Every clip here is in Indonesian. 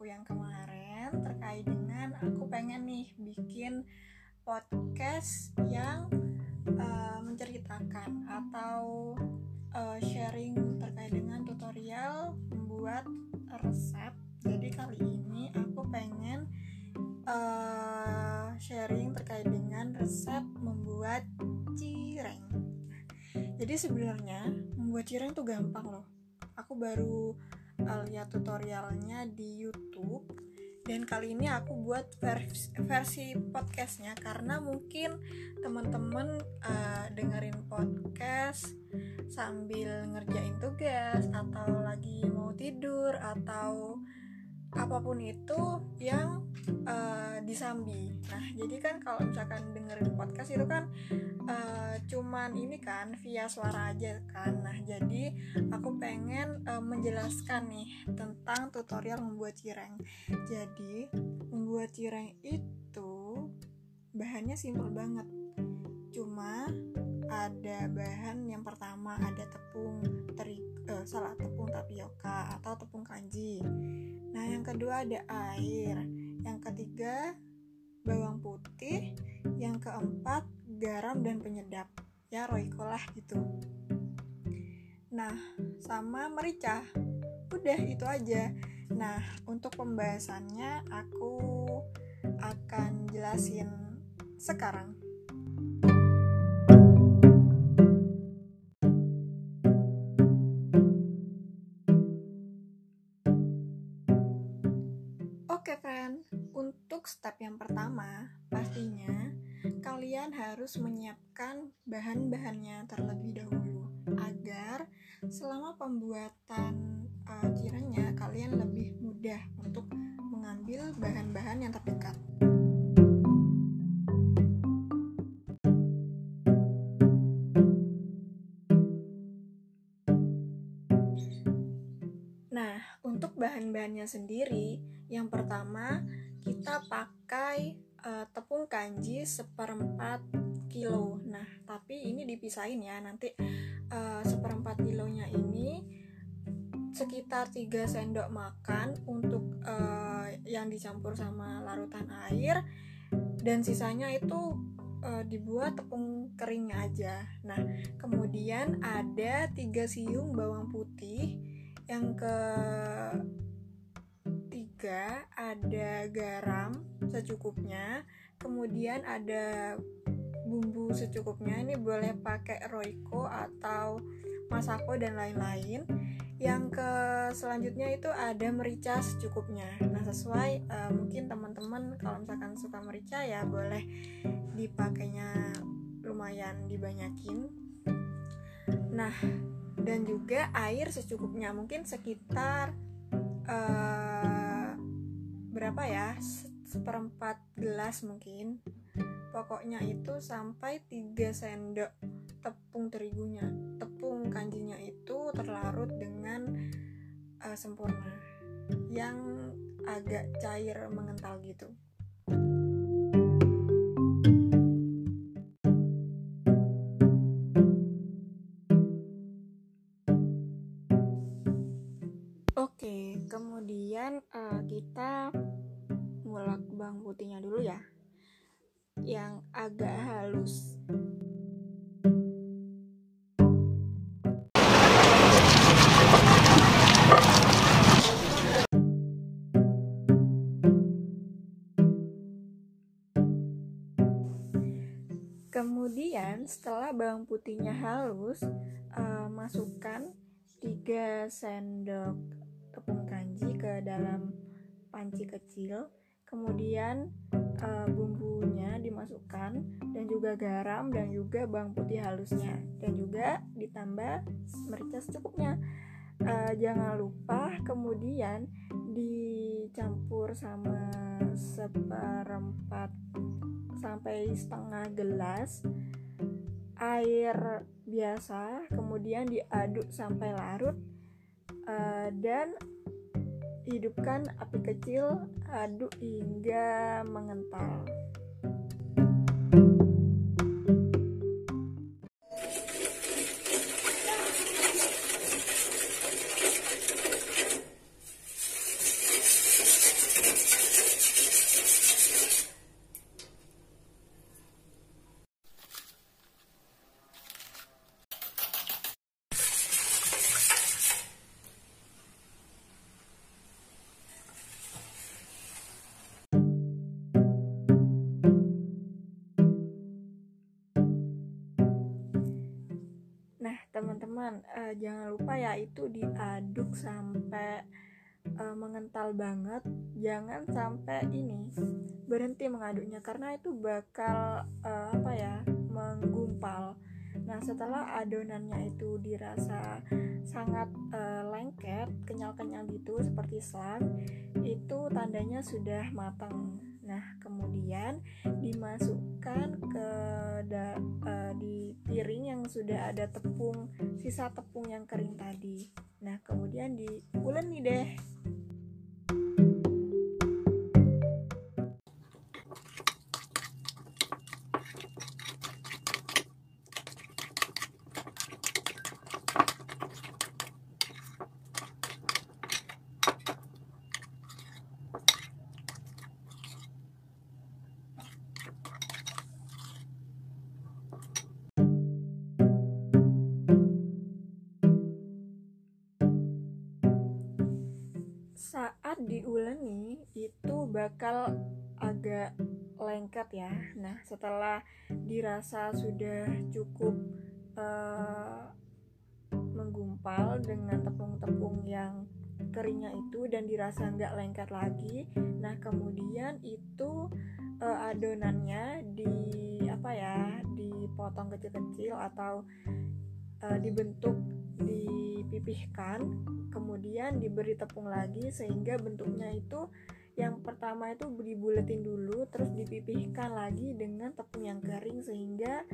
aku yang kemarin terkait dengan aku pengen nih bikin podcast yang uh, menceritakan atau uh, sharing terkait dengan tutorial membuat resep. Jadi kali ini aku pengen uh, sharing terkait dengan resep membuat cireng. Jadi sebenarnya membuat cireng tuh gampang loh. Aku baru lihat tutorialnya di YouTube dan kali ini aku buat versi, versi podcastnya karena mungkin teman-teman uh, dengerin podcast sambil ngerjain tugas atau lagi mau tidur atau apa pun itu yang uh, disambi. Nah, jadi kan kalau misalkan dengerin podcast itu kan uh, cuman ini kan via suara aja kan. Nah, jadi aku pengen menjelaskan nih tentang tutorial membuat cireng. Jadi, membuat cireng itu bahannya simpel banget. Cuma ada bahan yang pertama ada tepung teri uh, salah tepung tapioka atau tepung kanji nah yang kedua ada air yang ketiga bawang putih yang keempat garam dan penyedap ya roiko lah gitu nah sama merica. Udah itu aja. Nah untuk pembahasannya aku akan jelasin sekarang. Untuk step yang pertama, pastinya kalian harus menyiapkan bahan-bahannya terlebih dahulu agar selama pembuatan uh, cirengnya kalian lebih mudah untuk mengambil bahan-bahan yang terdekat. Nah, untuk bahan-bahannya sendiri, yang pertama kita pakai uh, tepung kanji seperempat kilo nah tapi ini dipisahin ya nanti uh, kilonya ini sekitar 3 sendok makan untuk uh, yang dicampur sama larutan air dan sisanya itu uh, dibuat tepung keringnya aja. Nah kemudian ada 3 siung bawang putih yang ke juga ada garam secukupnya kemudian ada bumbu secukupnya ini boleh pakai roiko atau masako dan lain-lain. Yang ke selanjutnya itu ada merica secukupnya. Nah sesuai uh, mungkin teman-teman kalau misalkan suka merica ya boleh dipakainya lumayan dibanyakin. Nah dan juga air secukupnya mungkin sekitar uh, berapa ya? Seperempat gelas mungkin pokoknya itu sampai 3 sendok tepung terigunya. Tepung kanjinya itu terlarut dengan uh, sempurna yang agak cair mengental gitu. Oke, kemudian uh, kita ngulak bawang putihnya dulu ya, yang agak halus. Kemudian setelah bawang putihnya halus, uh, masukkan 3 sendok tepung kanji ke dalam panci kecil kemudian uh, bumbunya dimasukkan dan juga garam dan juga bawang putih halusnya. Dan juga ditambah merica secukupnya. Uh, jangan lupa kemudian dicampur sama seperempat sampai setengah gelas air biasa kemudian diaduk sampai larut uh, dan hidupkan api kecil aduk hingga mengental teman-teman uh, jangan lupa ya itu diaduk sampai uh, mengental banget. Jangan sampai ini berhenti mengaduknya karena itu bakal uh, apa ya menggumpal. Nah setelah adonannya itu dirasa sangat uh, lengket kenyal-kenyal gitu seperti slang itu tandanya sudah matang nah kemudian dimasukkan ke da, uh, di piring yang sudah ada tepung sisa tepung yang kering tadi. Nah kemudian diuleni deh saat diuleni itu bakal agak lengket ya. Nah, setelah dirasa sudah cukup uh, menggumpal dengan tepung-tepung yang keringnya itu dan dirasa nggak lengket lagi. Nah, kemudian itu uh, adonannya di apa ya, dipotong kecil-kecil atau uh, dibentuk dipipihkan kemudian diberi tepung lagi sehingga bentuknya itu yang pertama itu dibuletin dulu terus dipipihkan lagi dengan tepung yang kering sehingga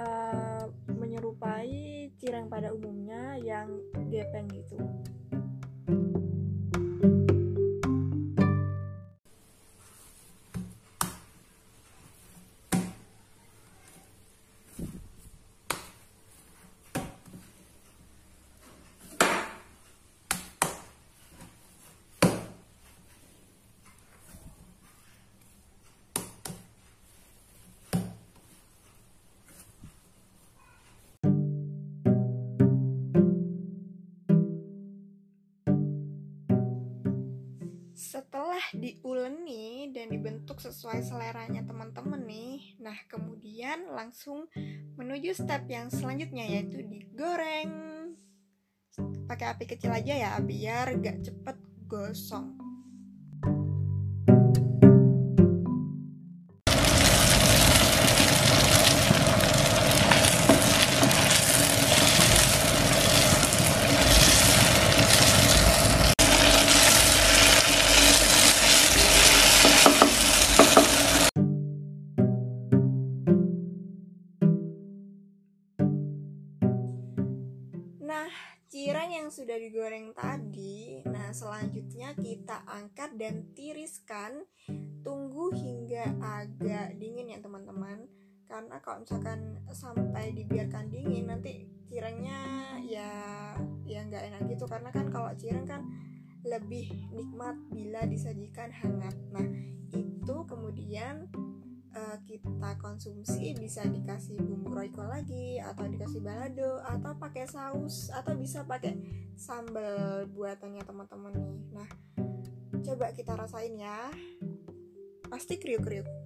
uh, menyerupai cireng pada umumnya yang gepeng gitu. Diuleni dan dibentuk sesuai seleranya teman-teman nih. Nah kemudian langsung menuju step yang selanjutnya yaitu digoreng. Pakai api kecil aja ya biar gak cepet gosong yang sudah digoreng tadi, nah selanjutnya kita angkat dan tiriskan. Tunggu hingga agak dingin ya teman-teman. Karena kalau misalkan sampai dibiarkan dingin nanti cirengnya ya ya nggak enak gitu karena kan kalau cireng kan lebih nikmat bila disajikan hangat. Nah, itu kemudian uh, kita konsumsi bisa dikasih bumbu roiko lagi atau dikasih balado atau pakai saus atau bisa pakai sambal buatannya teman-teman nih. Nah coba kita rasain ya. Pasti kriuk-kriuk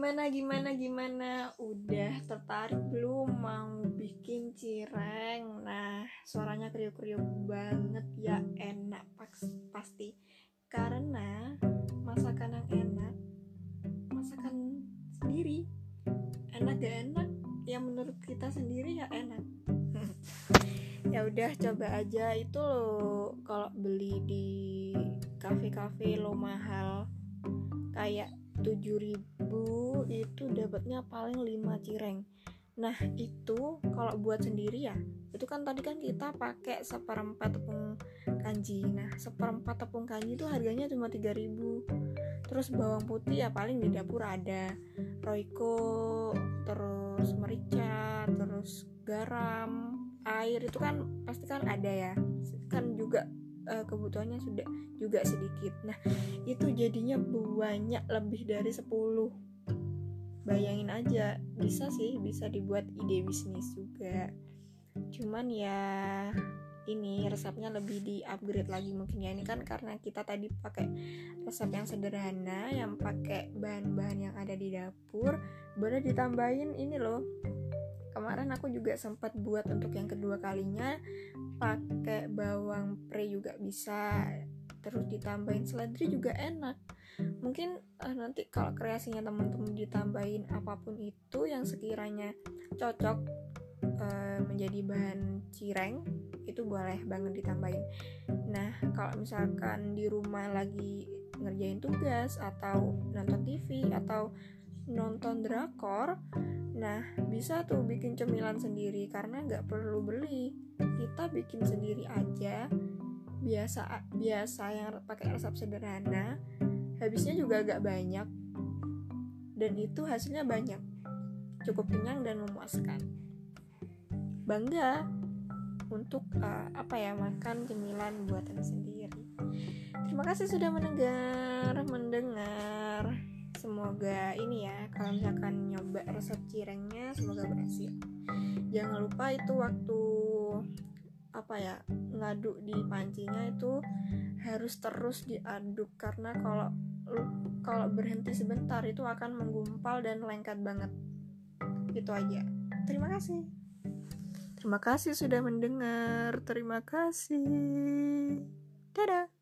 gimana gimana gimana? Udah tertarik belum mau bikin cireng? Nah suaranya kriuk-kriuk banget ya enak pasti. Karena masakan yang enak masakan sendiri. Enak gak enak? Yang menurut kita sendiri ya enak. Ya udah coba aja. Itu lo kalau beli di kafe-kafe lo mahal. Kayak 7000 ribu itu dapatnya paling 5 cireng. Nah itu kalau buat sendiri ya itu kan tadi kan kita pakai seperempat tepung kanji. Nah seperempat tepung kanji itu harganya cuma 3000 terus bawang putih ya paling di dapur ada roiko terus merica terus garam air itu kan pasti kan ada ya. Kan juga uh, kebutuhannya sudah juga sedikit. Nah itu jadinya banyak lebih dari 10 bayangin aja bisa sih bisa dibuat ide bisnis juga. Cuman ya ini resepnya lebih di upgrade lagi mungkin ya. Ini kan karena kita tadi pakai resep yang sederhana yang pakai bahan-bahan yang ada di dapur boleh ditambahin ini loh kemarin aku juga sempat buat untuk yang kedua kalinya pakai bawang pre juga bisa terus ditambahin seledri juga enak. Mungkin uh, nanti kalau kreasinya teman-teman ditambahin apa pun itu yang sekiranya cocok uh, menjadi bahan cireng itu boleh banget ditambahin. Nah kalau misalkan di rumah lagi ngerjain tugas atau nonton TV atau nonton drakor nah bisa tuh bikin cemilan sendiri karena nggak perlu beli. Kita bikin sendiri aja. Biasa biasa yang pakai resep sederhana habisnya juga agak banyak. Dan itu hasilnya banyak cukup kenyang dan memuaskan. Bangga untuk uh, apa ya makan cemilan buatan sendiri. Terima kasih sudah mendengar mendengar semoga ini ya kalau misalkan nyoba resep cirengnya semoga berhasil. Jangan lupa itu waktu apa ya ngaduk di pancinya itu harus terus diaduk. Karena kalau kalau berhenti sebentar itu akan menggumpal dan lengket banget. Itu aja. Terima kasih. Terima kasih sudah mendengar. Terima kasih. Dadah